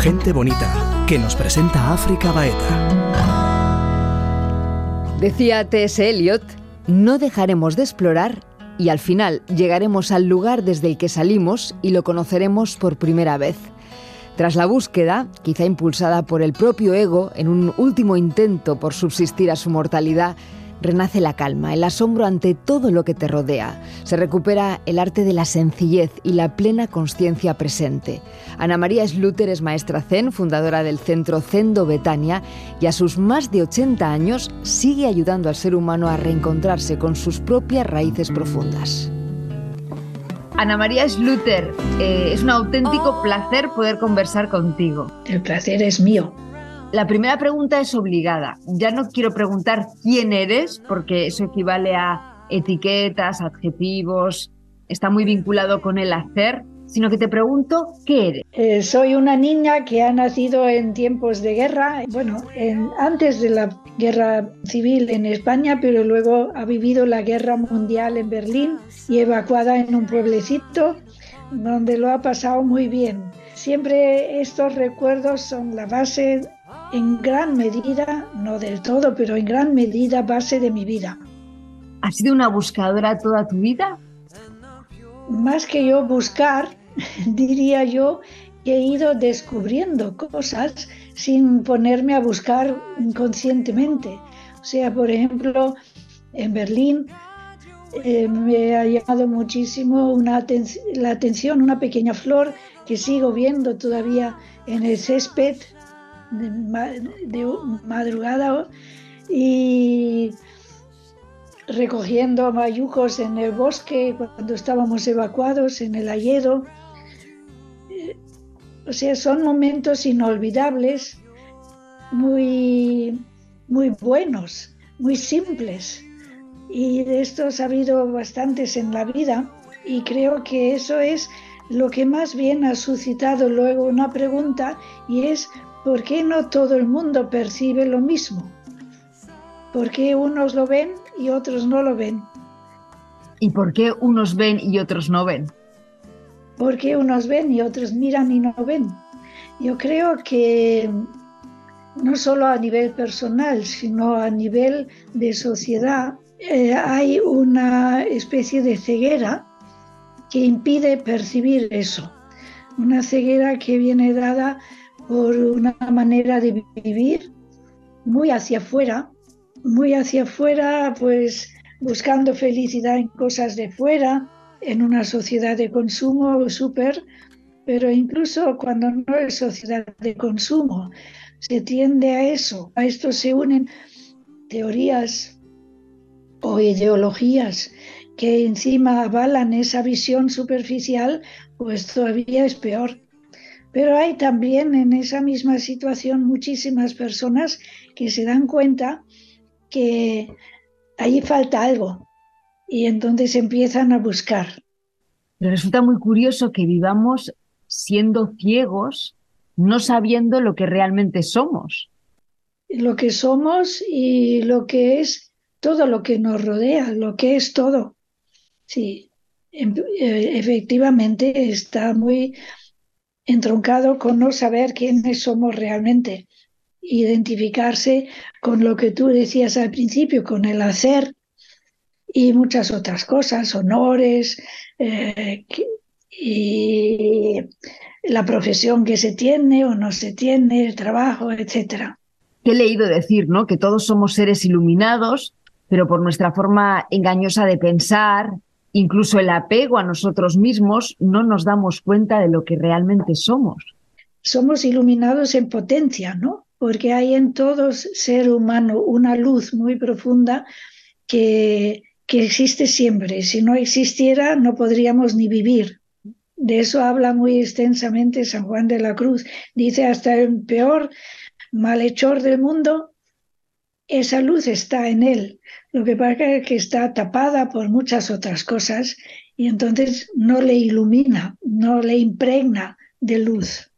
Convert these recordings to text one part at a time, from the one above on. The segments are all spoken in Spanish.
Gente bonita que nos presenta África Baeta. Decía T.S. Eliot, no dejaremos de explorar y al final llegaremos al lugar desde el que salimos y lo conoceremos por primera vez. Tras la búsqueda, quizá impulsada por el propio ego, en un último intento por subsistir a su mortalidad, renace la calma, el asombro ante todo lo que te rodea. Se recupera el arte de la sencillez y la plena conciencia presente. Ana María Schluter es maestra zen, fundadora del centro Zendo Betania, y a sus más de 80 años sigue ayudando al ser humano a reencontrarse con sus propias raíces profundas. Ana María Schluter, eh, es un auténtico placer poder conversar contigo. El placer es mío. La primera pregunta es obligada. Ya no quiero preguntar quién eres, porque eso equivale a etiquetas, adjetivos, está muy vinculado con el hacer, sino que te pregunto qué eres. Eh, soy una niña que ha nacido en tiempos de guerra, bueno, antes de la guerra civil en España, pero luego ha vivido la guerra mundial en Berlín y evacuada en un pueblecito donde lo ha pasado muy bien. Siempre estos recuerdos son la base en gran medida, no del todo, pero en gran medida base de mi vida. ¿Has sido una buscadora toda tu vida? Más que yo buscar, diría yo que he ido descubriendo cosas sin ponerme a buscar inconscientemente. O sea, por ejemplo, en Berlín eh, me ha llamado muchísimo una la atención una pequeña flor que sigo viendo todavía en el césped de, madrugada y recogiendo mayucos en el bosque cuando estábamos evacuados en el Ayedo. O sea, son momentos inolvidables, muy, muy buenos, muy simples. Y de estos ha habido bastantes en la vida y creo que eso es lo que más bien ha suscitado luego una pregunta y es ¿por qué no todo el mundo percibe lo mismo? ¿Por qué unos lo ven y otros no lo ven? ¿Y por qué unos ven y otros no ven? ¿Por qué unos ven y otros miran y no ven? Yo creo que no solo a nivel personal, sino a nivel de sociedad, eh, hay una especie de ceguera que impide percibir eso. Una ceguera que viene dada por una manera de vivir muy hacia afuera, muy hacia afuera, pues buscando felicidad en cosas de fuera, en una sociedad de consumo súper, pero incluso cuando no es sociedad de consumo, se tiende a eso. A esto se unen teorías o ideologías que encima avalan esa visión superficial, pues todavía es peor. Pero hay también en esa misma situación muchísimas personas que se dan cuenta que ahí falta algo y entonces empiezan a buscar. Resulta muy curioso que vivamos siendo ciegos, no sabiendo lo que realmente somos. Lo que somos y lo que es todo lo que nos rodea, lo que es todo. Sí, em, eh, efectivamente está muy entroncado con no saber quiénes somos realmente, identificarse con lo que tú decías al principio, con el hacer y muchas otras cosas, honores eh, y la profesión que se tiene o no se tiene, el trabajo, etcétera. He leído decir, ¿no? Que todos somos seres iluminados, pero por nuestra forma engañosa de pensar, incluso el apego a nosotros mismos, no nos damos cuenta de lo que realmente somos. Somos iluminados en potencia, ¿no? Porque hay en todo ser humano una luz muy profunda que, que existe siempre. Si no existiera, no podríamos ni vivir. De eso habla muy extensamente San Juan de la Cruz. Dice, hasta el peor malhechor del mundo, esa luz está en él. Lo que pasa es que está tapada por muchas otras cosas y entonces no le ilumina, no le impregna de luz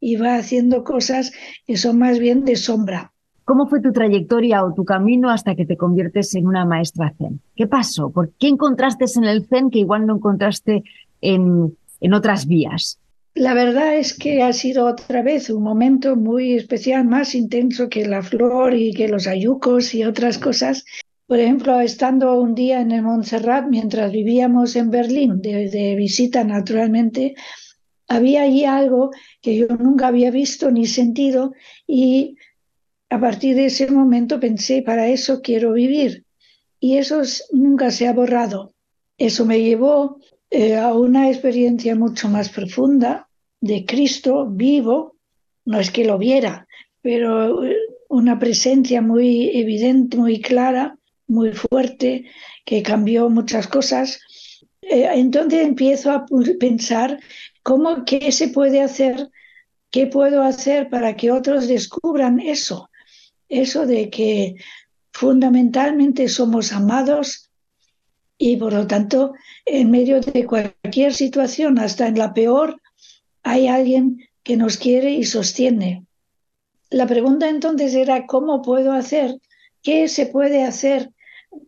y va haciendo cosas que son más bien de sombra. ¿Cómo fue tu trayectoria o tu camino hasta que te conviertes en una maestra zen? ¿Qué pasó? ¿Por qué encontraste en el zen que igual no encontraste en, en otras vías? La verdad es que ha sido otra vez un momento muy especial, más intenso que la flor y que los ayucos y otras cosas. Por ejemplo, estando un día en el Montserrat mientras vivíamos en Berlín, de, visita naturalmente, había allí algo que yo nunca había visto ni sentido y a partir de ese momento pensé, para eso quiero vivir. Y eso nunca se ha borrado. Eso me llevó eh, a una experiencia mucho más profunda de Cristo vivo. No es que lo viera, pero eh, una presencia muy evidente, muy clara, muy fuerte, que cambió muchas cosas. Eh, entonces empiezo a pensar cómo, qué se puede hacer, qué puedo hacer para que otros descubran eso, eso de que fundamentalmente somos amados y por lo tanto en medio de cualquier situación, hasta en la peor, hay alguien que nos quiere y sostiene. La pregunta entonces era cómo puedo hacer, qué se puede hacer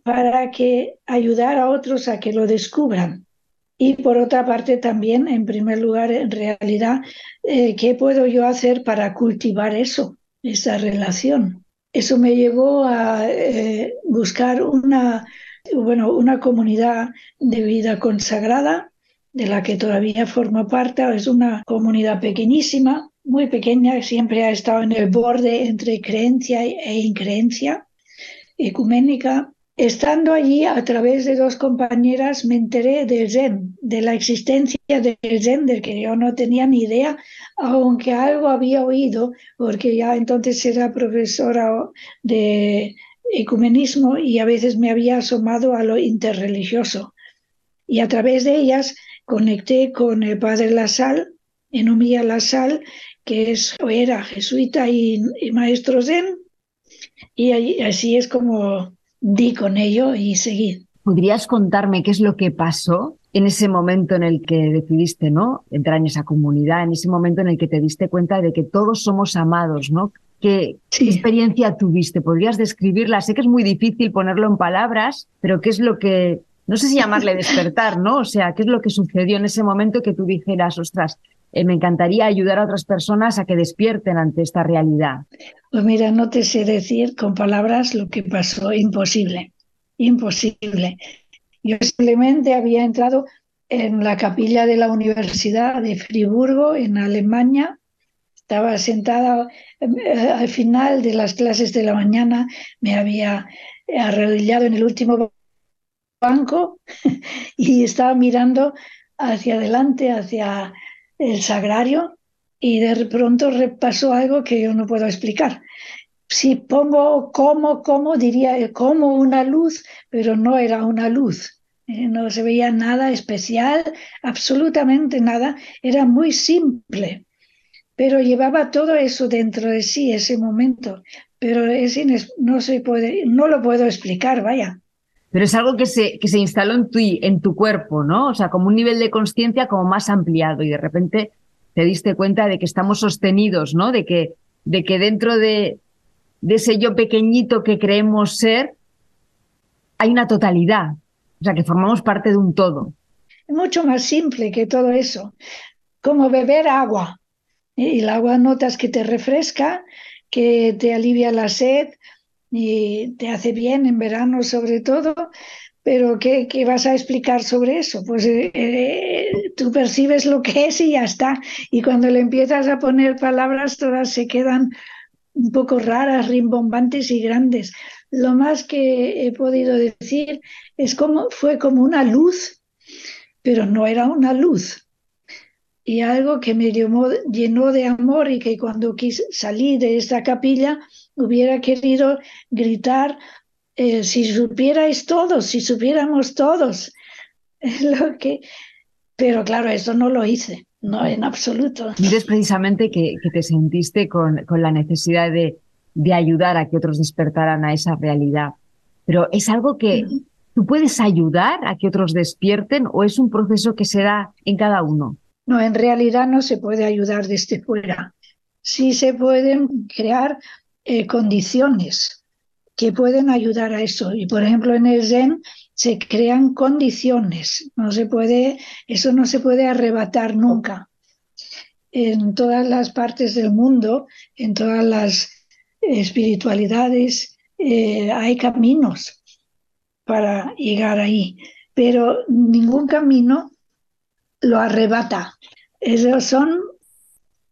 para que ayudar a otros a que lo descubran. Y por otra parte también, en primer lugar, en realidad, eh, ¿qué puedo yo hacer para cultivar eso, esa relación? Eso me llevó a eh, buscar una, bueno, una comunidad de vida consagrada, de la que todavía formo parte. Es una comunidad pequeñísima, muy pequeña, siempre ha estado en el borde entre creencia e increencia ecuménica Estando allí, a través de dos compañeras, me enteré del Zen, de la existencia del Zen, del que yo no tenía ni idea, aunque algo había oído, porque ya entonces era profesora de ecumenismo y a veces me había asomado a lo interreligioso. Y a través de ellas conecté con el padre Lasal, Enomía Lasal, que es, era jesuita y, y maestro Zen, y así es como di con ello y seguí. ¿Podrías contarme qué es lo que pasó en ese momento en el que decidiste, ¿no? Entrar en esa comunidad, en ese momento en el que te diste cuenta de que todos somos amados, ¿no? ¿Qué, experiencia tuviste? ¿Podrías describirla? Sé que es muy difícil ponerlo en palabras, pero ¿qué es lo que, no sé si llamarle despertar, ¿no? O sea, ¿qué es lo que sucedió en ese momento que tú dijeras, ostras, eh, me encantaría ayudar a otras personas a que despierten ante esta realidad? Pues mira, no te sé decir con palabras lo que pasó, imposible, imposible. Yo simplemente había entrado en la capilla de la Universidad de Friburgo, en Alemania. Estaba sentada eh, al final de las clases de la mañana, me había arrodillado en el último banco y estaba mirando hacia adelante, hacia el sagrario, y de pronto repasó algo que yo no puedo explicar. Si pongo como, como, diría como una luz, pero no era una luz. Eh, no se veía nada especial, absolutamente nada. Era muy simple, pero llevaba todo eso dentro de sí, ese momento. Pero es no, se puede, no lo puedo explicar, vaya. Pero es algo que se, que se instaló en tu, en tu cuerpo, ¿no? O sea, como un nivel de conciencia como más ampliado y de repente te diste cuenta de que estamos sostenidos, ¿no? De que, de que dentro de, de ese yo pequeñito que creemos ser, hay una totalidad, o sea, que formamos parte de un todo. Es mucho más simple que todo eso, como beber agua. Y el agua notas que te refresca, que te alivia la sed y te hace bien en verano sobre todo, pero ¿qué, ¿qué, vas a explicar sobre eso? Pues eh, eh, tú percibes lo que es y ya está. Y cuando le empiezas a poner palabras, todas se quedan un poco raras, rimbombantes y grandes. Lo más que he podido decir es como fue como una luz, pero no era una luz. Y algo que me llenó, llenó de amor y que cuando quise salir de esta capilla hubiera querido gritar eh, si supierais todos, si supiéramos todos lo que... Pero claro, eso no lo hice, no en absoluto. Dices precisamente que, te sentiste con, con la necesidad de, de, ayudar a que otros despertaran a esa realidad. Pero ¿es algo que tú puedes ayudar a que otros despierten o es un proceso que se da en cada uno? No, en realidad no se puede ayudar desde fuera. Sí se pueden crear eh, condiciones que pueden ayudar a eso. Y por ejemplo, en el Zen se crean condiciones. No se puede, eso no se puede arrebatar nunca. en todas las partes del mundo, en todas las espiritualidades, eh, hay caminos para llegar ahí, pero ningún camino lo arrebata. Esos son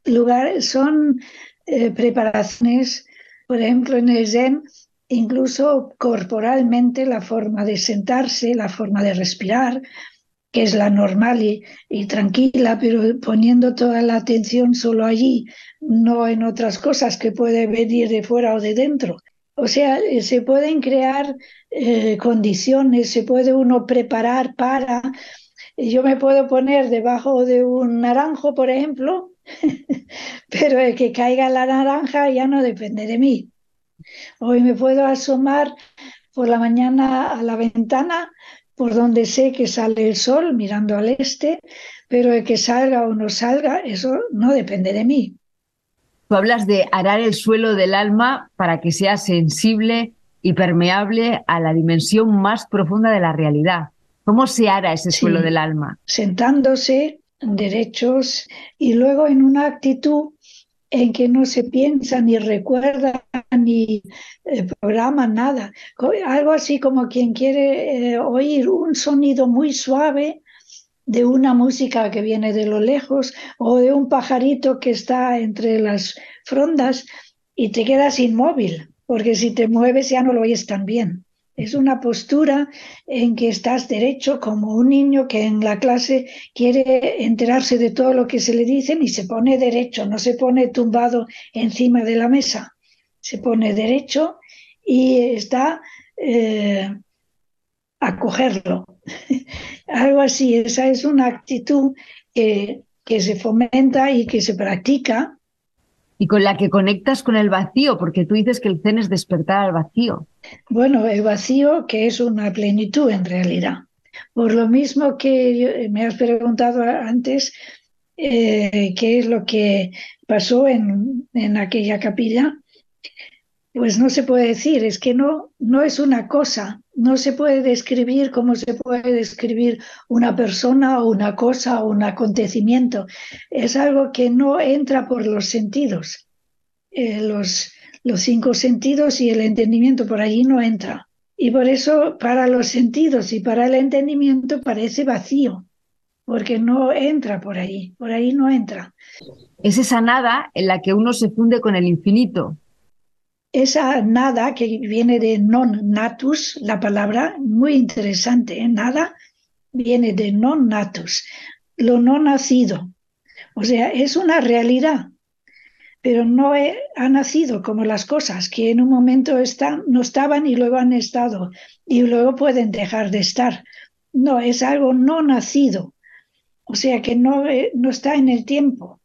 lugares, son eh, preparaciones, por ejemplo, en el Zen, incluso corporalmente, la forma de sentarse, la forma de respirar, que es la normal y, tranquila, pero poniendo toda la atención solo allí, no en otras cosas que puede venir de fuera o de dentro. O sea, eh, se pueden crear eh, condiciones, se puede uno preparar para... Yo me puedo poner debajo de un naranjo, por ejemplo, pero el que caiga la naranja ya no depende de mí. Hoy me puedo asomar por la mañana a la ventana por donde sé que sale el sol mirando al este, pero el que salga o no salga, eso no depende de mí. Tú hablas de arar el suelo del alma para que sea sensible y permeable a la dimensión más profunda de la realidad. ¿Cómo se ara ese suelo del alma? Sentándose derechos y luego en una actitud en que no se piensa ni recuerda ni eh, programa nada. Algo así como quien quiere eh, oír un sonido muy suave de una música que viene de lo lejos o de un pajarito que está entre las frondas y te quedas inmóvil, porque si te mueves ya no lo oyes tan bien. Es una postura en que estás derecho como un niño que en la clase quiere enterarse de todo lo que se le dice y se pone derecho, no se pone tumbado encima de la mesa, se pone derecho y está eh, a cogerlo. Algo así, esa es una actitud que se fomenta y que se practica y con la que conectas con el vacío, porque tú dices que el zen es despertar al vacío. Bueno, el vacío que es una plenitud en realidad. Por lo mismo que me has preguntado antes eh, qué es lo que pasó en, en aquella capilla, pues no se puede decir, es que no, no es una cosa, no se puede describir como se puede describir una persona o una cosa o un acontecimiento. Es algo que no entra por los sentidos. Eh, los, cinco sentidos y el entendimiento por allí no entra. Y por eso para los sentidos y para el entendimiento parece vacío, porque no entra por ahí, por ahí no entra. Es esa nada en la que uno se funde con el infinito, esa nada que viene de non natus, la palabra muy interesante, ¿eh? nada viene de non natus, lo no nacido. O sea, es una realidad, pero no ha nacido como las cosas que en un momento están, no estaban y luego han estado y luego pueden dejar de estar. No, es algo no nacido, o sea que no, eh, no está en el tiempo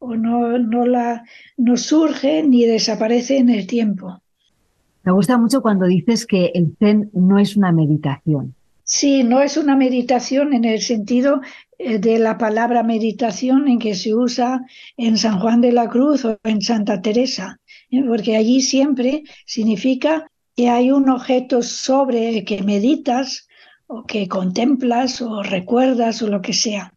o no, no, la, no surge ni desaparece en el tiempo. Me gusta mucho cuando dices que el Zen no es una meditación. Sí, no es una meditación en el sentido eh, de la palabra meditación en que se usa en San Juan de la Cruz o en Santa Teresa, ¿eh? porque allí siempre significa que hay un objeto sobre el que meditas o que contemplas o recuerdas o lo que sea.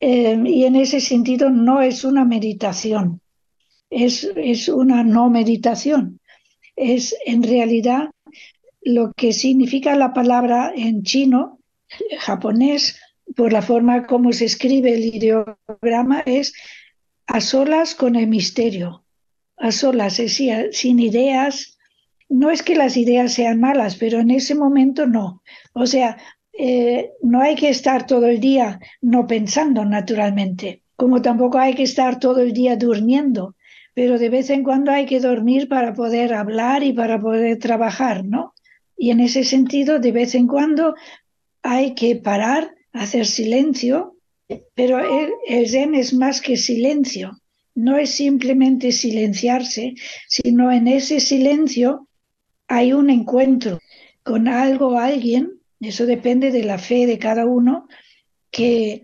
Em, y en ese sentido no es una meditación, es, es una no meditación. Es en realidad lo que significa la palabra en chino, japonés, por la forma como se escribe el ideograma, es a solas con el misterio, a solas, es decir, sin ideas. No es que las ideas sean malas, pero en ese momento no. O sea, eh, no hay que estar todo el día no pensando naturalmente, como tampoco hay que estar todo el día durmiendo, pero de vez en cuando hay que dormir para poder hablar y para poder trabajar, ¿no? Y en ese sentido, de vez en cuando hay que parar, hacer silencio, pero el, el zen es más que silencio, no es simplemente silenciarse, sino en ese silencio hay un encuentro con algo alguien eso depende de la fe de cada uno que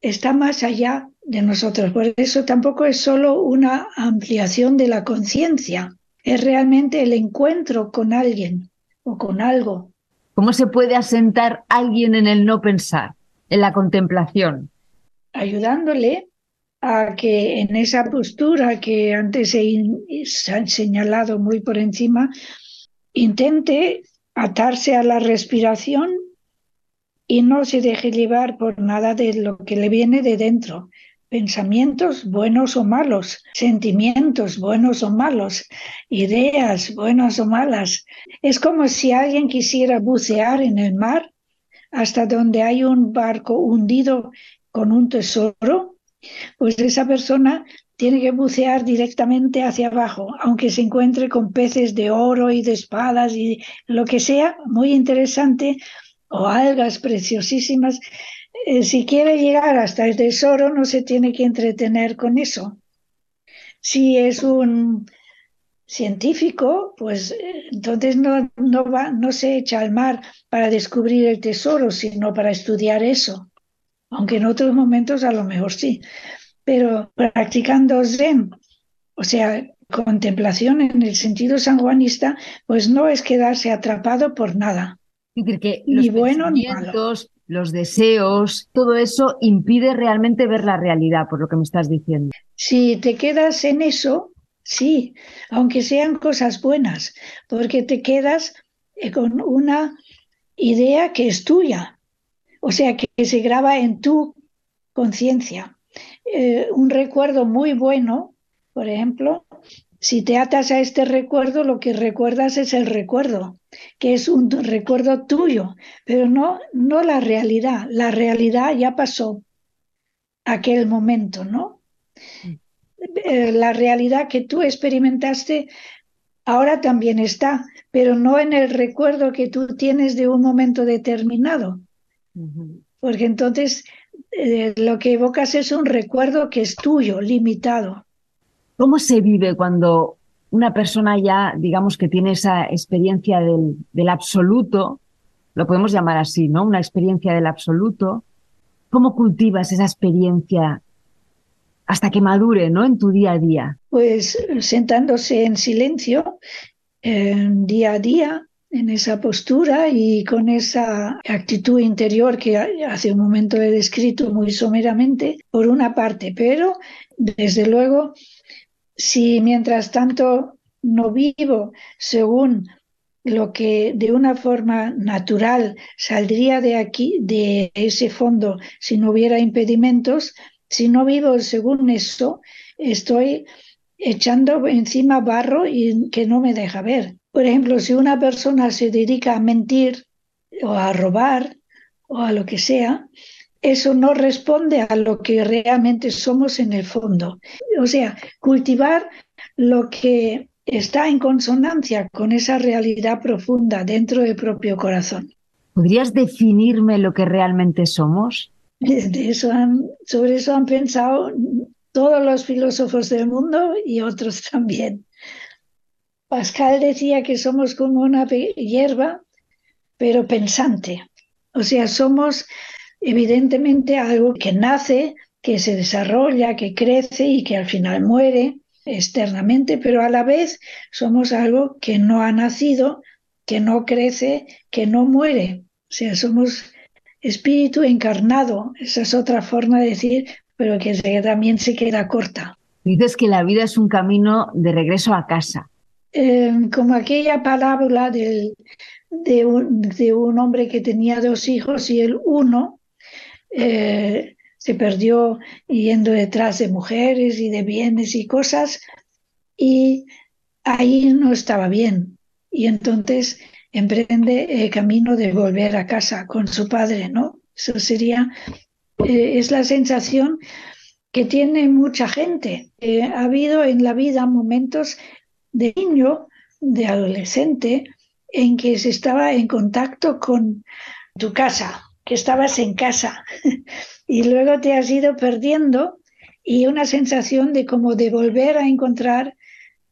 está más allá de nosotros. Por eso tampoco es solo una ampliación de la conciencia, es realmente el encuentro con alguien o con algo. ¿Cómo se puede asentar alguien en el no pensar, en la contemplación? ayudándole a que en esa postura que antes he, señalado muy por encima, intente atarse a la respiración y no se deje llevar por nada de lo que le viene de dentro. Pensamientos buenos o malos, sentimientos buenos o malos, ideas buenas o malas. Es como si alguien quisiera bucear en el mar hasta donde hay un barco hundido con un tesoro, pues esa persona tiene que bucear directamente hacia abajo, aunque se encuentre con peces de oro y de espadas y lo que sea, muy interesante, o algas preciosísimas. Eh, si quiere llegar hasta el tesoro, no se tiene que entretener con eso. Si es un científico, pues eh, entonces no, no, va, no se echa al mar para descubrir el tesoro, sino para estudiar eso. Aunque en otros momentos a lo mejor sí. Pero practicando Zen, o sea, contemplación en el sentido sanjuanista, pues no es quedarse atrapado por nada. Es decir, que los bueno, los deseos, todo eso impide realmente ver la realidad, por lo que me estás diciendo. Si te quedas en eso, sí, aunque sean cosas buenas, porque te quedas eh, con una idea que es tuya, o sea, que se graba en tu conciencia. Eh, un recuerdo muy bueno, por ejemplo, si te atas a este recuerdo, lo que recuerdas es el recuerdo, que es un recuerdo tuyo, pero no, no la realidad. La realidad ya pasó aquel momento, ¿no? Eh, la realidad que tú experimentaste ahora también está, pero no en el recuerdo que tú tienes de un momento determinado. Porque entonces eh, lo que evocas es un recuerdo que es tuyo, limitado. ¿Cómo se vive cuando una persona ya, digamos que tiene esa experiencia del, absoluto, lo podemos llamar así, ¿no? Una experiencia del absoluto. ¿Cómo cultivas esa experiencia hasta que madure, ¿no? En tu día a día. Pues sentándose en silencio, día a día, en esa postura y con esa actitud interior que hace un momento he descrito muy someramente, por una parte, pero desde luego si mientras tanto no vivo según lo que de una forma natural saldría de aquí, de ese fondo, si no hubiera impedimentos, si no vivo según eso, estoy echando encima barro y que no me deja ver. Por ejemplo, si una persona se dedica a mentir o a robar o a lo que sea, eso no responde a lo que realmente somos en el fondo. O sea, cultivar lo que está en consonancia con esa realidad profunda dentro del propio corazón. ¿Podrías definirme lo que realmente somos? De eso sobre eso han pensado todos los filósofos del mundo y otros también. Pascal decía que somos como una hierba, pero pensante. O sea, somos evidentemente algo que nace, que se desarrolla, que crece y que al final muere externamente, pero a la vez somos algo que no ha nacido, que no crece, que no muere. O sea, somos espíritu encarnado. Esa es otra forma de decir, pero que también se queda corta. Dices que la vida es un camino de regreso a casa. Eh, como aquella palabra del, de, un, de, un, hombre que tenía dos hijos y el uno eh, se perdió yendo detrás de mujeres y de bienes y cosas, y ahí no estaba bien. Y entonces emprende el camino de volver a casa con su padre, ¿no? Eso sería, eh, es la sensación que tiene mucha gente. Ha habido en la vida momentos de niño, de adolescente, en que se estaba en contacto con tu casa, que estabas en casa y luego te has ido perdiendo y una sensación de como de volver a encontrar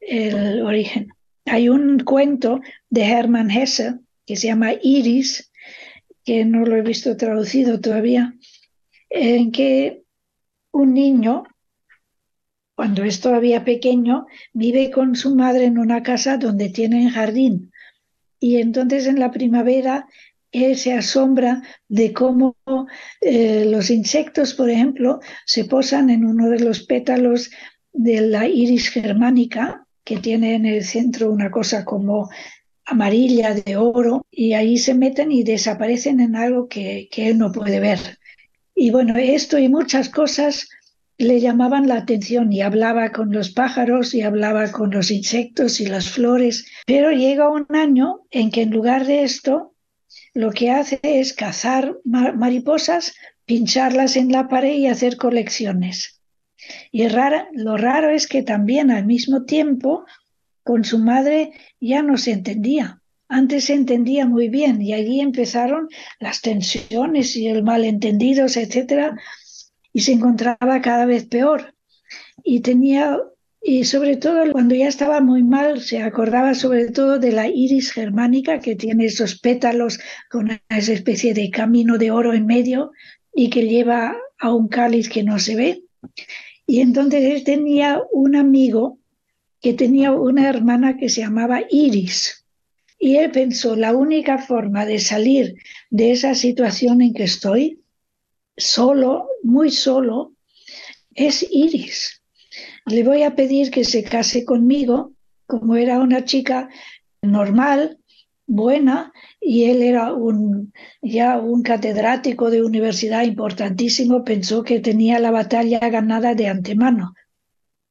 el origen. Hay un cuento de Hermann Hesse que se llama Iris, que no lo he visto traducido todavía, en que un niño, cuando es todavía pequeño, vive con su madre en una casa donde tienen jardín. Y entonces en la primavera él se asombra de cómo eh, los insectos, por ejemplo, se posan en uno de los pétalos de la iris germánica, que tiene en el centro una cosa como amarilla de oro, y ahí se meten y desaparecen en algo que, que él no puede ver. Y bueno, esto y muchas cosas le llamaban la atención y hablaba con los pájaros y hablaba con los insectos y las flores, pero llega un año en que en lugar de esto lo que hace es cazar mariposas, pincharlas en la pared y hacer colecciones. Y lo raro es que también al mismo tiempo con su madre ya no se entendía. Antes se entendía muy bien y allí empezaron las tensiones y el malentendidos, etcétera, y se encontraba cada vez peor. Y tenía y sobre todo cuando ya estaba muy mal, se acordaba sobre todo de la iris germánica, que tiene esos pétalos con esa especie de camino de oro en medio y que lleva a un cáliz que no se ve. Y entonces él tenía un amigo que tenía una hermana que se llamaba Iris. Y él pensó, la única forma de salir de esa situación en que estoy, solo, muy solo, es Iris le voy a pedir que se case conmigo, como era una chica normal, buena, y él era un, ya un catedrático de universidad importantísimo, pensó que tenía la batalla ganada de antemano.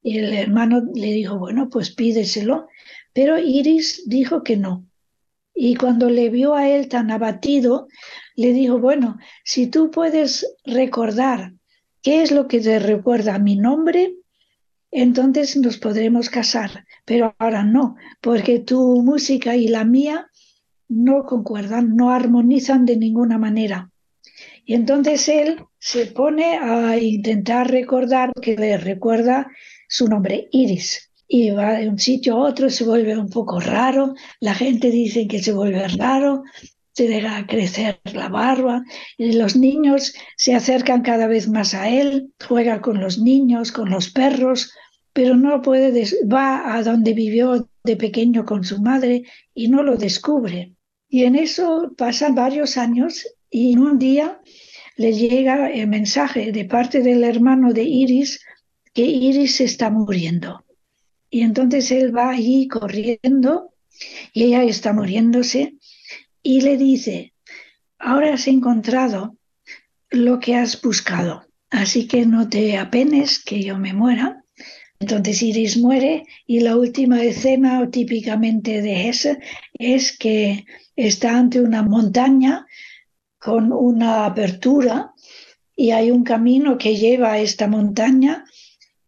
Y el hermano le dijo, bueno, pues pídeselo. Pero Iris dijo que no. Y cuando le vio a él tan abatido, le dijo, bueno, si tú puedes recordar qué es lo que te recuerda mi nombre, entonces nos podremos casar. Pero ahora no, porque tu música y la mía no concuerdan, no armonizan de ninguna manera. Y entonces él se pone a intentar recordar que le recuerda su nombre, Iris. Y va de un sitio a otro, se vuelve un poco raro, la gente dice que se vuelve raro, se deja crecer la barba, y los niños se acercan cada vez más a él, juega con los niños, con los perros, pero no puede, va a donde vivió de pequeño con su madre y no lo descubre. Y en eso pasan varios años y un día le llega el mensaje de parte del hermano de Iris que Iris se está muriendo. Y entonces él va allí corriendo y ella está muriéndose y le dice, ahora has encontrado lo que has buscado, así que no te apenes que yo me muera, entonces Iris muere y la última escena típicamente de Hesse es que está ante una montaña con una apertura y hay un camino que lleva a esta montaña,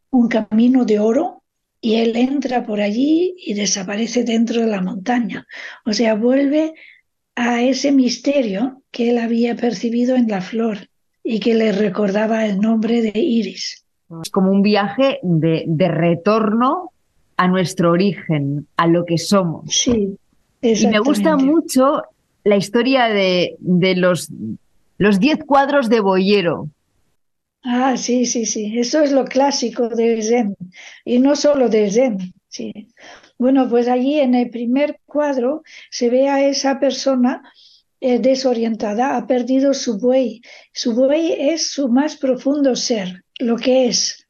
un camino de oro, y él entra por allí y desaparece dentro de la montaña. O sea, vuelve a ese misterio que él había percibido en la flor y que le recordaba el nombre de Iris. Es como un viaje de, retorno a nuestro origen, a lo que somos. Sí. Y me gusta mucho la historia de, los, los diez cuadros de Boyero. Ah, sí, sí, sí. Eso es lo clásico de Zen. Y no solo de Zen. Sí. Bueno, pues allí en el primer cuadro se ve a esa persona eh, desorientada, ha perdido su buey. Su buey es su más profundo ser lo que es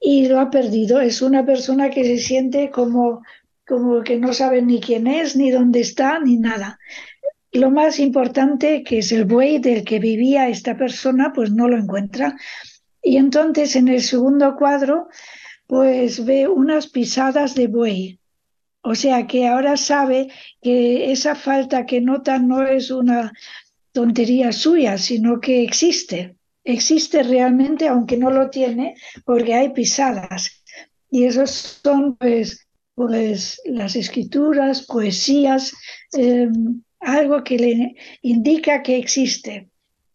y lo ha perdido. Es una persona que se siente como, como que no sabe ni quién es, ni dónde está, ni nada. Lo más importante, que es el buey del que vivía esta persona, pues no lo encuentra. Y entonces en el segundo cuadro, pues ve unas pisadas de buey. O sea que ahora sabe que esa falta que nota no es una tontería suya, sino que existe existe realmente, aunque no lo tiene, porque hay pisadas. Y esos son pues, pues las escrituras, poesías, em, algo que le indica que existe.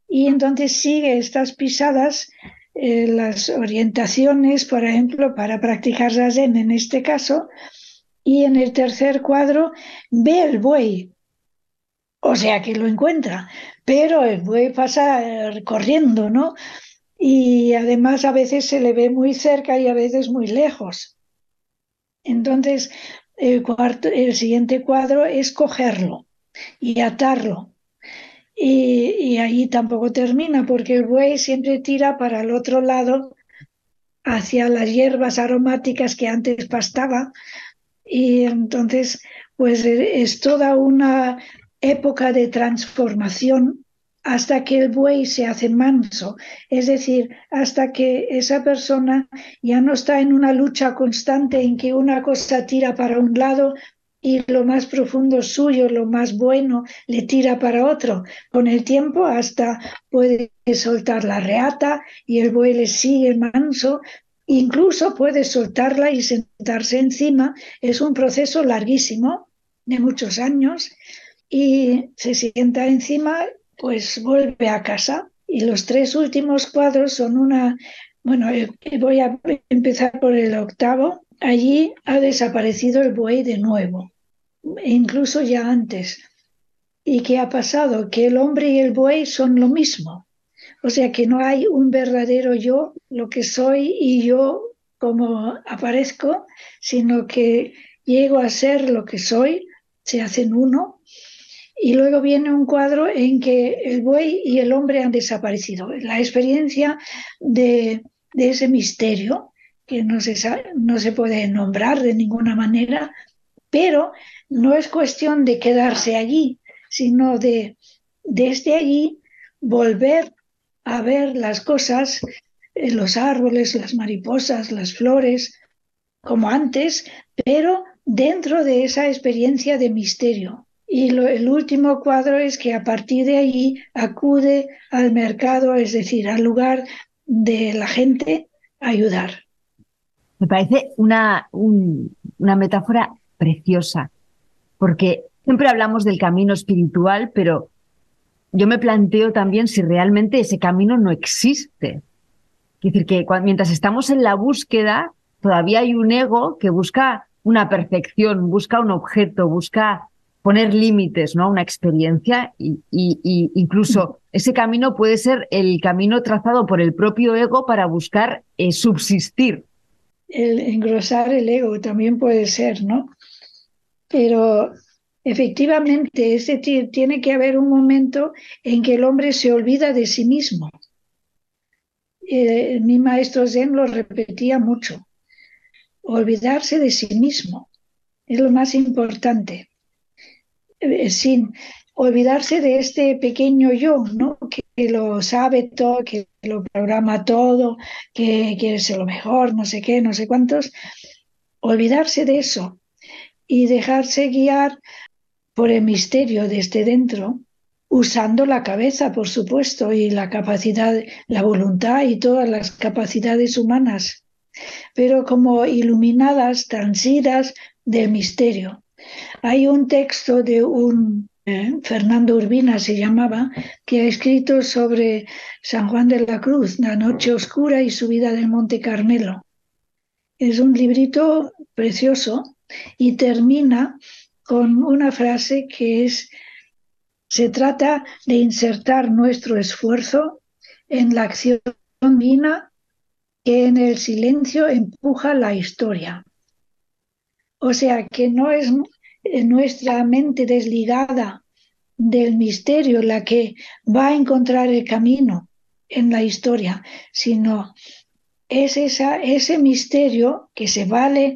Y entonces sigue estas pisadas, eh, las orientaciones, por ejemplo, para practicar Zazen en este caso, y en el tercer cuadro ve el buey, o sea que lo encuentra, pero el buey pasa eh, corriendo, ¿no? Y además a veces se le ve muy cerca y a veces muy lejos. Entonces, el, cuarto, el siguiente cuadro es cogerlo y atarlo. Y, ahí tampoco termina porque el buey siempre tira para el otro lado hacia las hierbas aromáticas que antes pastaba. Y entonces pues es toda una época de transformación hasta que el buey se hace manso, es decir, hasta que esa persona ya no está en una lucha constante en que una cosa tira para un lado y lo más profundo suyo, lo más bueno, le tira para otro. Con el tiempo hasta puede soltar la reata y el buey le sigue manso, incluso puede soltarla y sentarse encima. Es un proceso larguísimo, de muchos años, y se sienta encima, pues vuelve a casa. Y los tres últimos cuadros son una, bueno, eh, voy a empezar por el octavo. Allí ha desaparecido el buey de nuevo, incluso ya antes. ¿Y qué ha pasado? Que el hombre y el buey son lo mismo. O sea que no hay un verdadero yo, lo que soy y yo como aparezco, sino que llego a ser lo que soy, se hacen uno y luego viene un cuadro en que el buey y el hombre han desaparecido. La experiencia de, ese misterio, que no se, no se puede nombrar de ninguna manera, pero no es cuestión de quedarse allí, sino de desde allí volver a ver las cosas, eh, los árboles, las mariposas, las flores, como antes, pero dentro de esa experiencia de misterio. Y el último cuadro es que a partir de allí acude al mercado, es decir, al lugar de la gente a ayudar. Me parece una, una metáfora preciosa, porque siempre hablamos del camino espiritual, pero yo me planteo también si realmente ese camino no existe. Es decir, que mientras estamos en la búsqueda, todavía hay un ego que busca una perfección, busca un objeto, busca poner límites, ¿no? Una experiencia y, incluso ese camino puede ser el camino trazado por el propio ego para buscar eh, subsistir. El engrosar el ego también puede ser, ¿no? Pero efectivamente ese tiene que haber un momento en que el hombre se olvida de sí mismo. Eh, mi maestro Zen lo repetía mucho olvidarse de sí mismo. Es lo más importante. Eh, sin olvidarse de este pequeño yo, ¿no? Que lo sabe todo, que lo programa todo, que quiere ser lo mejor, no sé qué, no sé cuántos. Olvidarse de eso y dejarse guiar por el misterio desde dentro, usando la cabeza, por supuesto, y la capacidad, la voluntad y todas las capacidades humanas pero como iluminadas, transidas del misterio. Hay un texto de un eh, Fernando Urbina se llamaba, que ha escrito sobre San Juan de la Cruz, la noche oscura y subida del Monte Carmelo. Es un librito precioso y termina con una frase que es, se trata de insertar nuestro esfuerzo en la acción divina que en el silencio empuja la historia. O sea, que no es nuestra mente desligada del misterio la que va a encontrar el camino en la historia, sino es esa, ese misterio que se vale,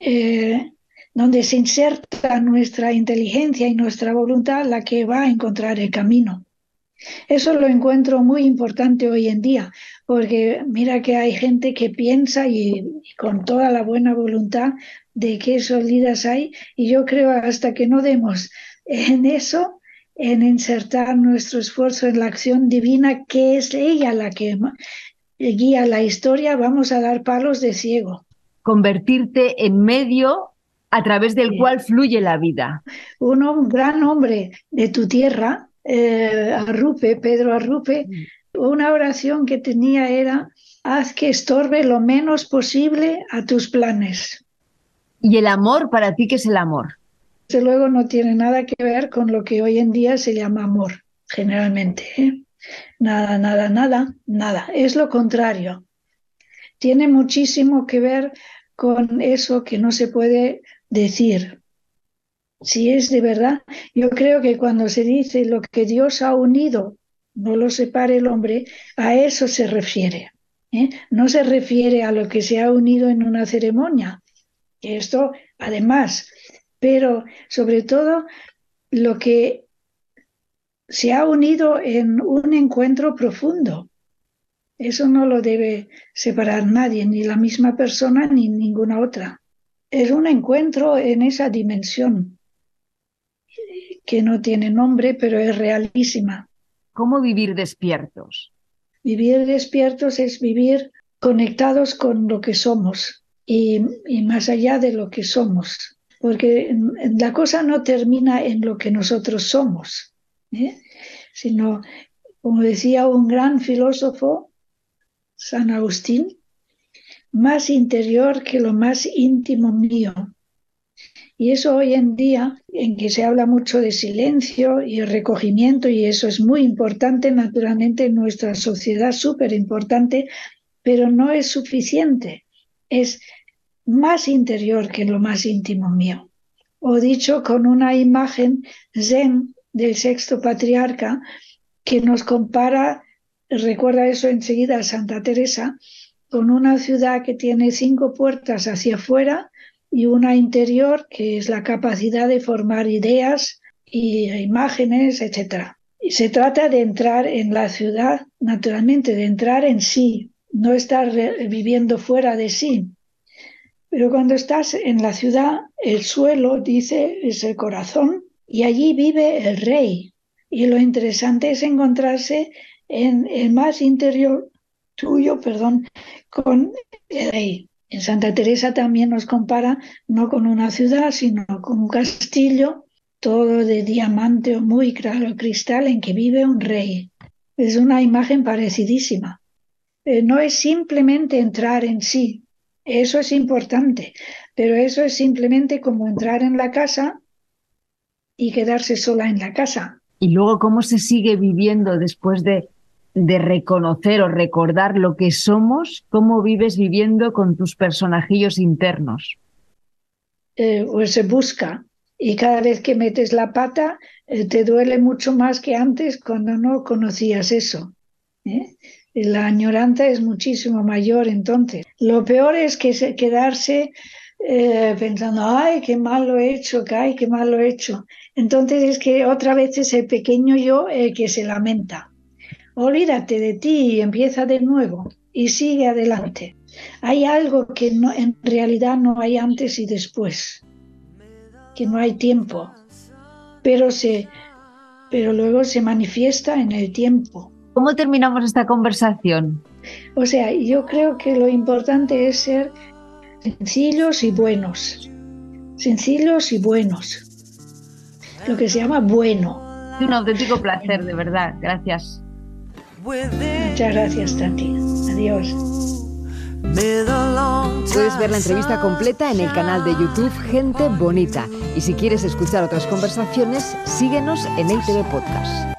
eh, donde se inserta nuestra inteligencia y nuestra voluntad la que va a encontrar el camino. Eso lo encuentro muy importante hoy en día, porque mira que hay gente que piensa y, con toda la buena voluntad de esos líderes hay, y yo creo hasta que no demos en eso, en insertar nuestro esfuerzo en la acción divina, que es ella la que guía la historia, vamos a dar palos de ciego. Convertirte en medio a través del cual fluye la vida. un gran hombre de tu tierra, eh, Arrupe, Pedro Arrupe, una oración que tenía era, haz que estorbe lo menos posible a tus planes. ¿Y el amor para ti qué es el amor? Desde luego no tiene nada que ver con lo que hoy en día se llama amor, generalmente. ¿eh? Nada, nada, nada, nada. Es lo contrario. Tiene muchísimo que ver con eso que no se puede decir, si es de verdad. Yo creo que cuando se dice lo que Dios ha unido, no lo separe el hombre, a eso se refiere. ¿eh? No se refiere a lo que se ha unido en una ceremonia. Esto, además, pero sobre todo lo que se ha unido en un encuentro profundo. Eso no lo debe separar nadie, ni la misma persona ni ninguna otra. Es un encuentro en esa dimensión que no tiene nombre, pero es realísima. ¿Cómo vivir despiertos? Vivir despiertos es vivir conectados con lo que somos y, más allá de lo que somos, porque la cosa no termina en lo que nosotros somos, ¿eh? sino, como decía un gran filósofo, San Agustín, más interior que lo más íntimo mío. Y eso hoy en día, en que se habla mucho de silencio y recogimiento, y eso es muy importante naturalmente en nuestra sociedad, súper importante, pero no es suficiente. Es más interior que lo más íntimo mío. O dicho con una imagen zen del sexto patriarca que nos compara, recuerda eso enseguida a Santa Teresa, con una ciudad que tiene cinco puertas hacia afuera y una interior que es la capacidad de formar ideas y imágenes, etc. Y se trata de entrar en la ciudad, naturalmente, de entrar en sí, no estar viviendo fuera de sí. Pero cuando estás en la ciudad, el suelo, dice, es el corazón y allí vive el rey. Y lo interesante es encontrarse en el más interior tuyo, perdón, con el rey. En Santa Teresa también nos compara no con una ciudad, sino con un castillo todo de diamante o muy claro cristal en que vive un rey. Es una imagen parecidísima. Eh, no es simplemente entrar en sí, eso es importante, pero eso es simplemente como entrar en la casa y quedarse sola en la casa. Y luego, ¿cómo se sigue viviendo después de de reconocer o recordar lo que somos, ¿cómo vives viviendo con tus personajillos internos? Eh, pues se busca y cada vez que metes la pata eh, te duele mucho más que antes cuando no conocías eso. ¿eh? La añoranza es muchísimo mayor entonces. Lo peor es que quedarse pensando, ay, qué mal lo he hecho, ay, qué mal lo he hecho. Entonces es que otra vez es el pequeño yo el que se lamenta olvídate de ti y empieza de nuevo y sigue adelante. Hay algo que no, en realidad no hay antes y después, que no hay tiempo, pero, se, pero luego se manifiesta en el tiempo. ¿Cómo terminamos esta conversación? O sea, yo creo que lo importante es ser sencillos y buenos. Sencillos y buenos. Lo que se llama bueno. Un auténtico placer, de verdad. Gracias. Muchas gracias, Tati. Adiós. Puedes ver la entrevista completa en el canal de YouTube Gente Bonita. Y si quieres escuchar otras conversaciones, síguenos en el TV Podcast.